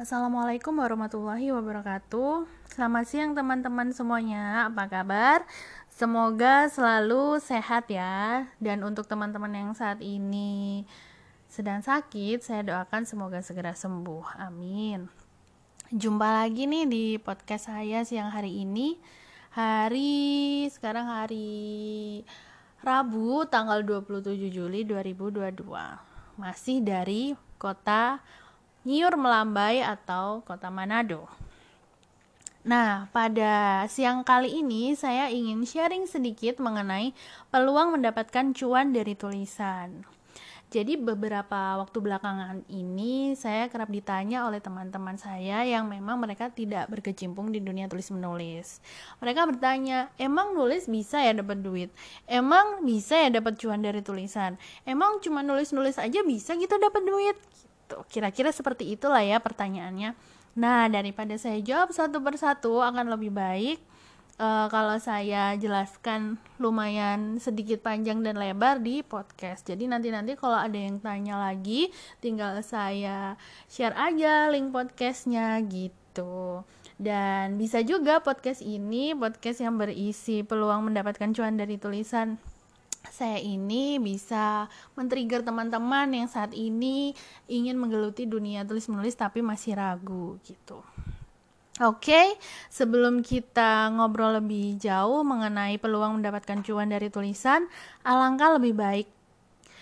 Assalamualaikum warahmatullahi wabarakatuh. Selamat siang teman-teman semuanya. Apa kabar? Semoga selalu sehat ya. Dan untuk teman-teman yang saat ini sedang sakit, saya doakan semoga segera sembuh. Amin. Jumpa lagi nih di podcast saya siang hari ini. Hari sekarang hari Rabu tanggal 27 Juli 2022. Masih dari kota Nyiur Melambai atau Kota Manado. Nah, pada siang kali ini saya ingin sharing sedikit mengenai peluang mendapatkan cuan dari tulisan. Jadi beberapa waktu belakangan ini saya kerap ditanya oleh teman-teman saya yang memang mereka tidak berkecimpung di dunia tulis menulis. Mereka bertanya, emang nulis bisa ya dapat duit? Emang bisa ya dapat cuan dari tulisan? Emang cuma nulis-nulis aja bisa gitu dapat duit? Gitu. Kira-kira seperti itulah ya pertanyaannya. Nah, daripada saya jawab satu persatu akan lebih baik uh, kalau saya jelaskan lumayan sedikit panjang dan lebar di podcast. Jadi nanti-nanti kalau ada yang tanya lagi, tinggal saya share aja link podcastnya gitu. Dan bisa juga podcast ini podcast yang berisi peluang mendapatkan cuan dari tulisan saya ini bisa men-trigger teman-teman yang saat ini ingin menggeluti dunia tulis menulis tapi masih ragu gitu. Oke, okay, sebelum kita ngobrol lebih jauh mengenai peluang mendapatkan cuan dari tulisan, alangkah lebih baik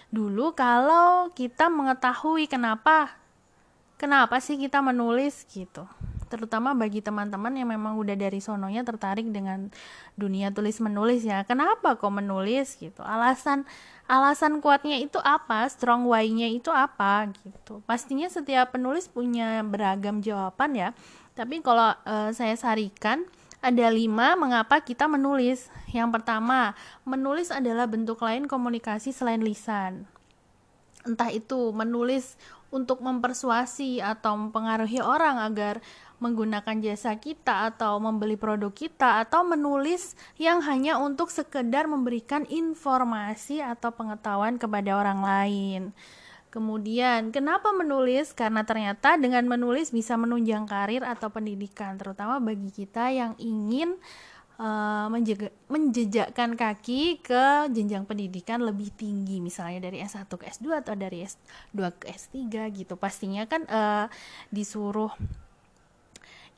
dulu kalau kita mengetahui kenapa kenapa sih kita menulis gitu terutama bagi teman-teman yang memang udah dari sononya tertarik dengan dunia tulis menulis ya. Kenapa kok menulis gitu? Alasan alasan kuatnya itu apa? Strong why-nya itu apa gitu? Pastinya setiap penulis punya beragam jawaban ya. Tapi kalau uh, saya sarikan ada lima mengapa kita menulis. Yang pertama, menulis adalah bentuk lain komunikasi selain lisan. Entah itu menulis untuk mempersuasi atau mempengaruhi orang agar menggunakan jasa kita atau membeli produk kita atau menulis yang hanya untuk sekedar memberikan informasi atau pengetahuan kepada orang lain. Kemudian, kenapa menulis? Karena ternyata dengan menulis bisa menunjang karir atau pendidikan, terutama bagi kita yang ingin uh, menjejakkan kaki ke jenjang pendidikan lebih tinggi, misalnya dari S1 ke S2 atau dari S2 ke S3 gitu. Pastinya kan uh, disuruh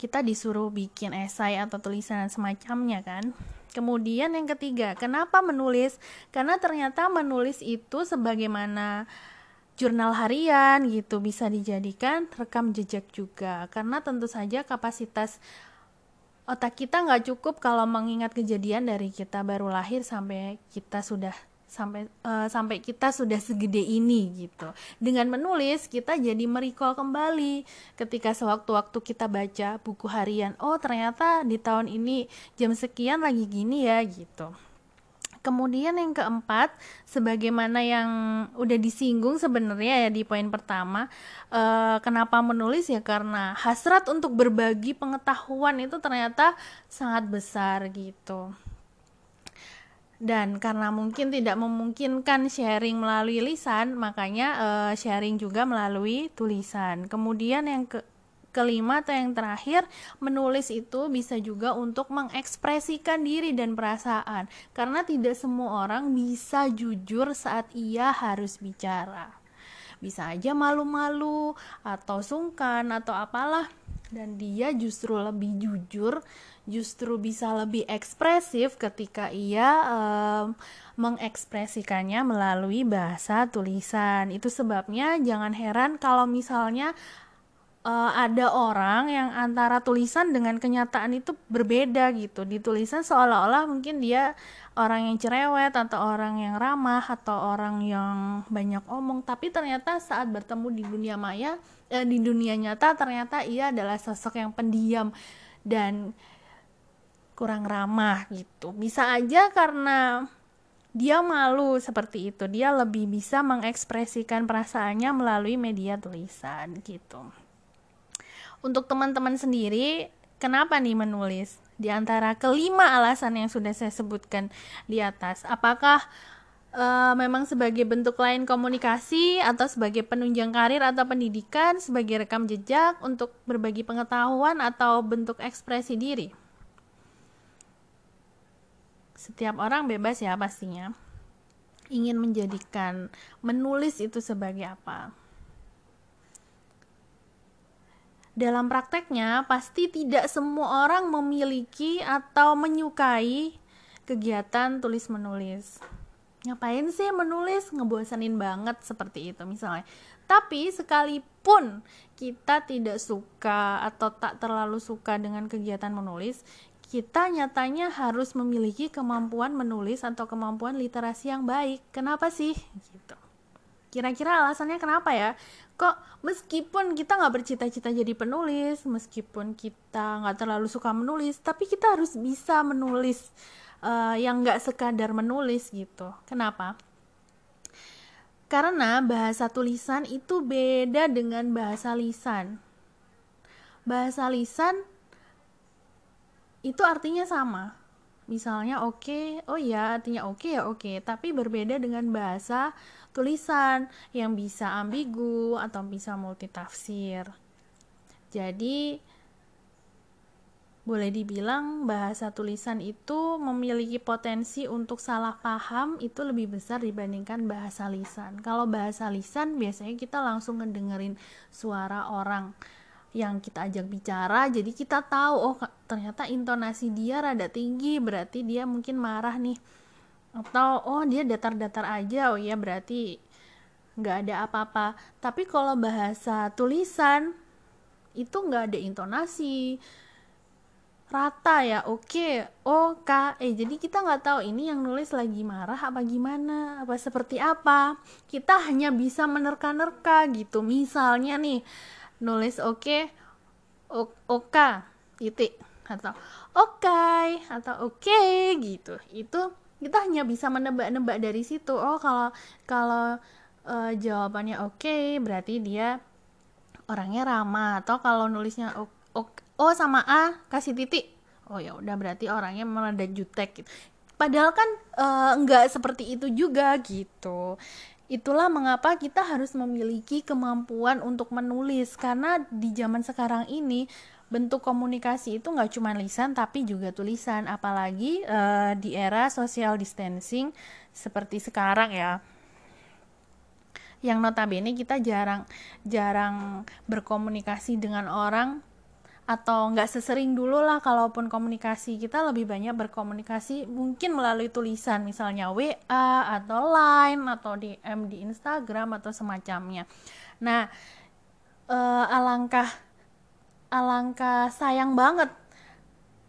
kita disuruh bikin esai atau tulisan semacamnya kan. Kemudian yang ketiga, kenapa menulis? Karena ternyata menulis itu sebagaimana jurnal harian gitu bisa dijadikan rekam jejak juga karena tentu saja kapasitas otak kita nggak cukup kalau mengingat kejadian dari kita baru lahir sampai kita sudah sampai uh, sampai kita sudah segede ini gitu. Dengan menulis kita jadi merecall kembali ketika sewaktu-waktu kita baca buku harian. Oh, ternyata di tahun ini jam sekian lagi gini ya gitu. Kemudian yang keempat, sebagaimana yang udah disinggung sebenarnya ya di poin pertama, uh, kenapa menulis ya karena hasrat untuk berbagi pengetahuan itu ternyata sangat besar gitu dan karena mungkin tidak memungkinkan sharing melalui lisan makanya uh, sharing juga melalui tulisan. Kemudian yang ke kelima atau yang terakhir menulis itu bisa juga untuk mengekspresikan diri dan perasaan. Karena tidak semua orang bisa jujur saat ia harus bicara. Bisa aja malu-malu atau sungkan atau apalah. Dan dia justru lebih jujur justru bisa lebih ekspresif ketika ia um, mengekspresikannya melalui bahasa tulisan. Itu sebabnya jangan heran kalau misalnya uh, ada orang yang antara tulisan dengan kenyataan itu berbeda gitu. Di tulisan seolah-olah mungkin dia orang yang cerewet atau orang yang ramah atau orang yang banyak omong, tapi ternyata saat bertemu di dunia maya, eh, di dunia nyata ternyata ia adalah sosok yang pendiam dan kurang ramah gitu. Bisa aja karena dia malu seperti itu. Dia lebih bisa mengekspresikan perasaannya melalui media tulisan gitu. Untuk teman-teman sendiri, kenapa nih menulis? Di antara kelima alasan yang sudah saya sebutkan di atas, apakah uh, memang sebagai bentuk lain komunikasi atau sebagai penunjang karir atau pendidikan, sebagai rekam jejak untuk berbagi pengetahuan atau bentuk ekspresi diri. Setiap orang bebas ya pastinya. Ingin menjadikan menulis itu sebagai apa. Dalam prakteknya, pasti tidak semua orang memiliki atau menyukai kegiatan tulis-menulis. Ngapain sih menulis? Ngebosanin banget seperti itu misalnya. Tapi sekalipun kita tidak suka atau tak terlalu suka dengan kegiatan menulis kita nyatanya harus memiliki kemampuan menulis atau kemampuan literasi yang baik kenapa sih gitu kira-kira alasannya kenapa ya kok meskipun kita nggak bercita-cita jadi penulis meskipun kita nggak terlalu suka menulis tapi kita harus bisa menulis uh, yang nggak sekadar menulis gitu. Kenapa? Karena bahasa tulisan itu beda dengan bahasa lisan. Bahasa lisan itu artinya sama. Misalnya oke, okay, oh ya artinya oke okay, ya oke, okay. tapi berbeda dengan bahasa tulisan yang bisa ambigu atau bisa multitafsir. Jadi boleh dibilang bahasa tulisan itu memiliki potensi untuk salah paham itu lebih besar dibandingkan bahasa lisan. Kalau bahasa lisan biasanya kita langsung ngedengerin suara orang yang kita ajak bicara, jadi kita tahu oh ternyata intonasi dia rada tinggi, berarti dia mungkin marah nih. Atau oh dia datar-datar aja, oh iya berarti nggak ada apa-apa. Tapi kalau bahasa tulisan itu nggak ada intonasi, rata ya oke okay. k eh jadi kita nggak tahu ini yang nulis lagi marah apa gimana apa seperti apa kita hanya bisa menerka-nerka gitu misalnya nih nulis oke okay, oka titik atau oke okay, atau oke okay, gitu. Itu kita hanya bisa menebak-nebak dari situ. Oh kalau kalau uh, jawabannya oke okay, berarti dia orangnya ramah. Atau kalau nulisnya oke okay, oh sama A kasih titik. Oh ya udah berarti orangnya melanda jutek gitu. padahal kan uh, nggak seperti itu juga gitu Itulah mengapa kita harus memiliki kemampuan untuk menulis. Karena di zaman sekarang ini bentuk komunikasi itu nggak cuma lisan tapi juga tulisan. Apalagi uh, di era social distancing seperti sekarang ya. Yang notabene kita jarang jarang berkomunikasi dengan orang atau nggak sesering dulu lah kalaupun komunikasi kita lebih banyak berkomunikasi mungkin melalui tulisan misalnya WA atau Line atau DM di Instagram atau semacamnya. Nah eh, alangkah alangkah sayang banget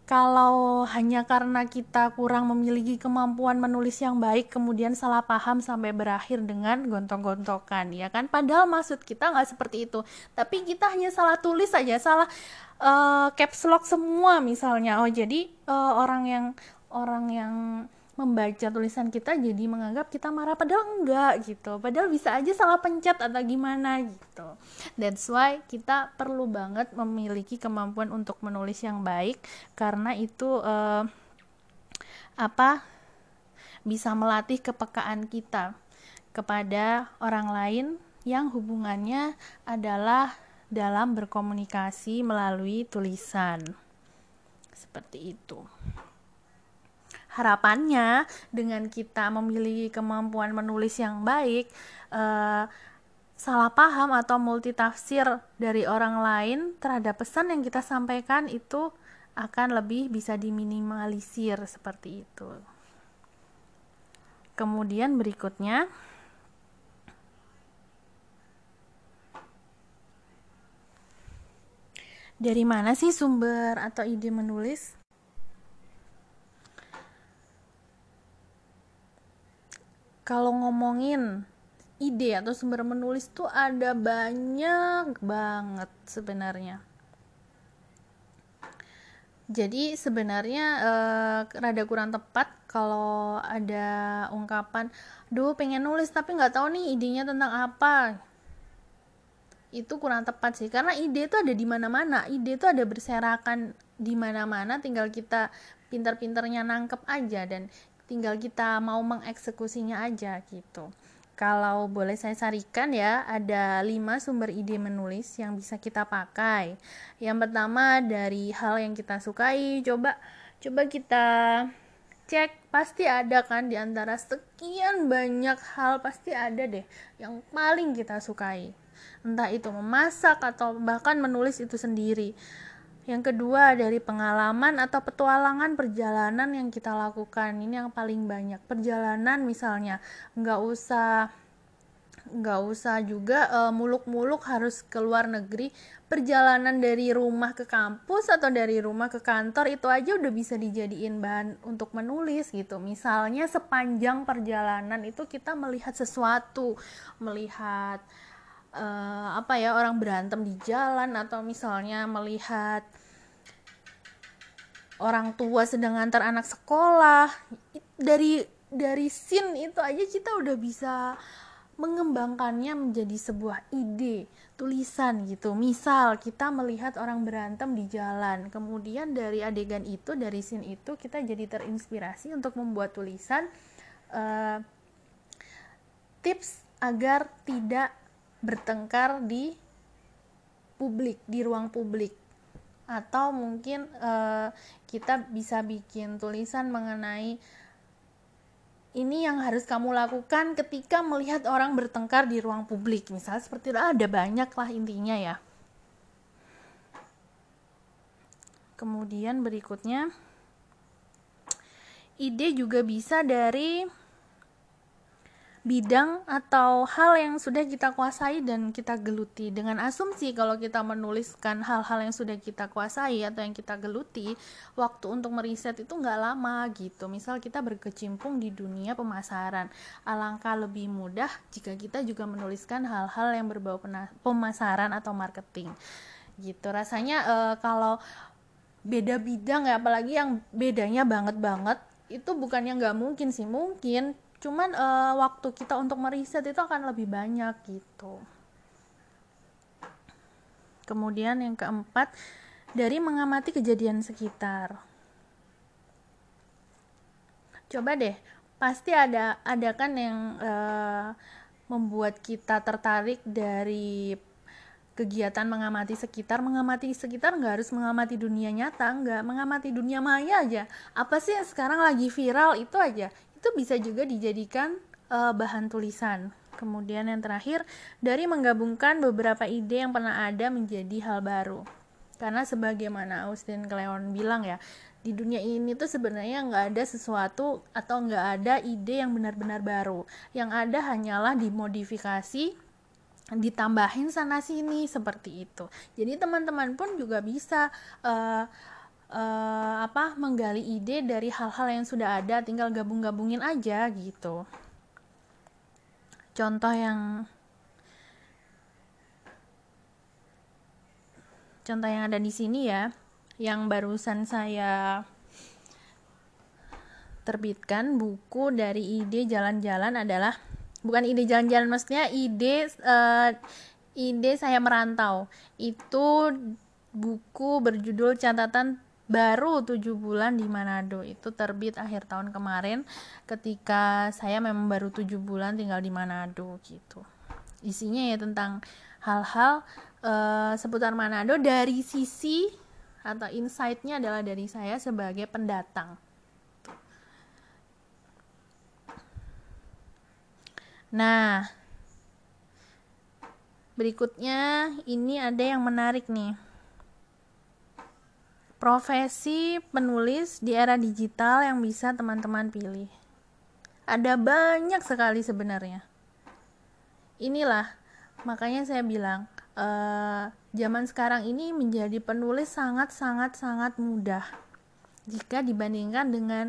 kalau hanya karena kita kurang memiliki kemampuan menulis yang baik kemudian salah paham sampai berakhir dengan gontok-gontokan ya kan? Padahal maksud kita nggak seperti itu. Tapi kita hanya salah tulis saja salah uh, caps lock semua misalnya. Oh jadi uh, orang yang orang yang membaca tulisan kita jadi menganggap kita marah padahal enggak gitu. Padahal bisa aja salah pencet atau gimana gitu. That's why kita perlu banget memiliki kemampuan untuk menulis yang baik karena itu uh, apa bisa melatih kepekaan kita kepada orang lain yang hubungannya adalah dalam berkomunikasi melalui tulisan. Seperti itu harapannya dengan kita memiliki kemampuan menulis yang baik uh, salah paham atau multitafsir dari orang lain terhadap pesan yang kita sampaikan itu akan lebih bisa diminimalisir seperti itu. Kemudian berikutnya dari mana sih sumber atau ide menulis? Kalau ngomongin ide atau sumber menulis tuh ada banyak banget sebenarnya. Jadi sebenarnya eh, rada kurang tepat kalau ada ungkapan, "Duh, pengen nulis tapi nggak tahu nih idenya tentang apa." Itu kurang tepat sih, karena ide itu ada di mana-mana. Ide itu ada berserakan di mana-mana, tinggal kita pintar-pintarnya nangkep aja dan tinggal kita mau mengeksekusinya aja gitu kalau boleh saya sarikan ya, ada lima sumber ide menulis yang bisa kita pakai. Yang pertama dari hal yang kita sukai, coba coba kita cek pasti ada kan di antara sekian banyak hal pasti ada deh yang paling kita sukai. Entah itu memasak atau bahkan menulis itu sendiri. Yang kedua dari pengalaman atau petualangan perjalanan yang kita lakukan. Ini yang paling banyak. Perjalanan misalnya nggak usah nggak usah juga muluk muluk-muluk harus ke luar negeri. Perjalanan dari rumah ke kampus atau dari rumah ke kantor itu aja udah bisa dijadiin bahan untuk menulis gitu. Misalnya sepanjang perjalanan itu kita melihat sesuatu, melihat uh, apa ya orang berantem di jalan atau misalnya melihat orang tua sedang antar anak sekolah dari dari scene itu aja kita udah bisa mengembangkannya menjadi sebuah ide tulisan gitu. Misal kita melihat orang berantem di jalan kemudian dari adegan itu dari scene itu kita jadi terinspirasi untuk membuat tulisan uh, tips agar tidak bertengkar di publik di ruang publik. Atau mungkin uh, kita bisa bikin tulisan mengenai ini yang harus kamu lakukan ketika melihat orang bertengkar di ruang publik. Misalnya seperti itu ada banyak lah intinya ya. Kemudian berikutnya ide juga bisa dari bidang atau hal yang sudah kita kuasai dan kita geluti. Dengan asumsi kalau kita menuliskan hal-hal yang sudah kita kuasai atau yang kita geluti waktu untuk meriset itu nggak lama gitu. Misal kita berkecimpung di dunia pemasaran. Alangkah lebih mudah jika kita juga menuliskan hal-hal yang berbau pemasaran atau marketing. Gitu. Rasanya e, kalau beda bidang ya apalagi yang bedanya banget banget itu bukan yang nggak mungkin sih. Mungkin cuman uh, waktu kita untuk meriset itu akan lebih banyak gitu. Kemudian yang keempat dari mengamati kejadian sekitar. Coba deh pasti ada ada kan yang uh, membuat kita tertarik dari kegiatan mengamati sekitar. Mengamati sekitar nggak harus mengamati dunia nyata nggak. Mengamati dunia maya aja. Apa sih yang sekarang lagi viral? Itu aja itu bisa juga dijadikan uh, bahan tulisan. Kemudian yang terakhir, dari menggabungkan beberapa ide yang pernah ada menjadi hal baru. Karena sebagaimana Austin Kleon bilang ya, di dunia ini tuh sebenarnya nggak ada sesuatu atau nggak ada ide yang benar-benar baru. Yang ada hanyalah dimodifikasi, ditambahin sana sini seperti itu. Jadi teman-teman pun juga bisa uh, uh, apa menggali ide dari hal-hal yang sudah ada tinggal gabung-gabungin aja gitu. Contoh yang contoh yang ada di sini ya yang barusan saya terbitkan buku dari ide jalan-jalan adalah bukan ide jalan-jalan maksudnya ide uh, ide saya merantau. Itu buku berjudul catatan baru tujuh bulan di Manado itu terbit akhir tahun kemarin. Ketika saya memang baru tujuh bulan tinggal di Manado gitu. Isinya ya tentang hal-hal uh, seputar Manado dari sisi atau insightnya adalah dari saya sebagai pendatang. Nah berikutnya ini ada yang menarik nih profesi penulis di era digital yang bisa teman-teman pilih. Ada banyak sekali sebenarnya. Inilah makanya saya bilang uh, zaman sekarang ini menjadi penulis sangat sangat sangat mudah jika dibandingkan dengan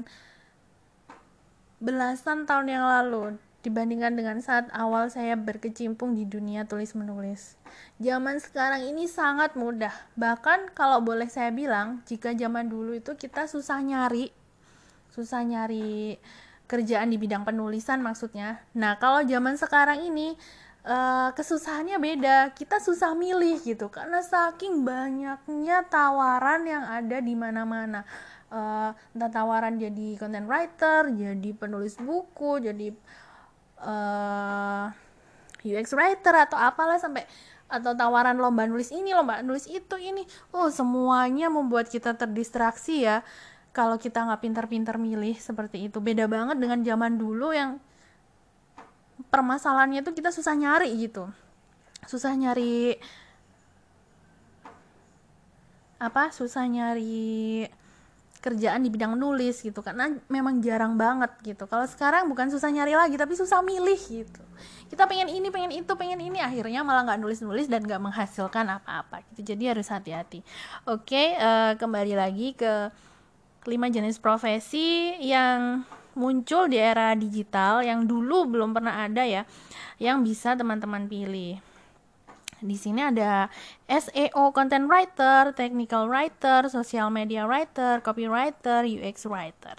belasan tahun yang lalu dibandingkan dengan saat awal saya berkecimpung di dunia tulis menulis. Zaman sekarang ini sangat mudah. Bahkan kalau boleh saya bilang, jika zaman dulu itu kita susah nyari, susah nyari kerjaan di bidang penulisan maksudnya. Nah, kalau zaman sekarang ini uh, kesusahannya beda kita susah milih gitu karena saking banyaknya tawaran yang ada di mana-mana uh, entah tawaran jadi content writer jadi penulis buku jadi uh, UX writer atau apalah sampai atau tawaran lomba nulis ini lomba nulis itu ini. Oh semuanya membuat kita terdistraksi ya. Kalau kita nggak pintar-pintar milih seperti itu. Beda banget dengan zaman dulu yang permasalahannya tuh kita susah nyari gitu. Susah nyari apa? Susah nyari kerjaan di bidang nulis gitu karena memang jarang banget gitu. Kalau sekarang bukan susah nyari lagi tapi susah milih gitu. Kita pengen ini pengen itu pengen ini akhirnya malah nggak nulis nulis dan nggak menghasilkan apa-apa gitu. Jadi harus hati-hati. Oke uh, kembali lagi ke lima jenis profesi yang muncul di era digital yang dulu belum pernah ada ya yang bisa teman-teman pilih. Di sini ada SEO content writer, technical writer, social media writer, copywriter, UX writer.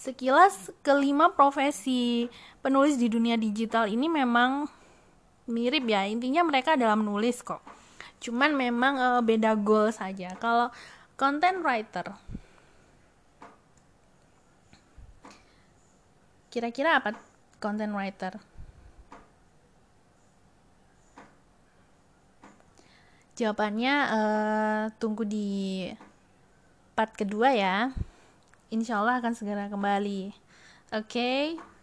Sekilas kelima profesi penulis di dunia digital ini memang mirip ya. Intinya mereka dalam menulis kok. Cuman memang uh, beda goal saja. Kalau content writer Kira-kira apa content writer? Jawabannya uh, tunggu di part kedua ya. Insya Allah akan segera kembali. Oke. Okay?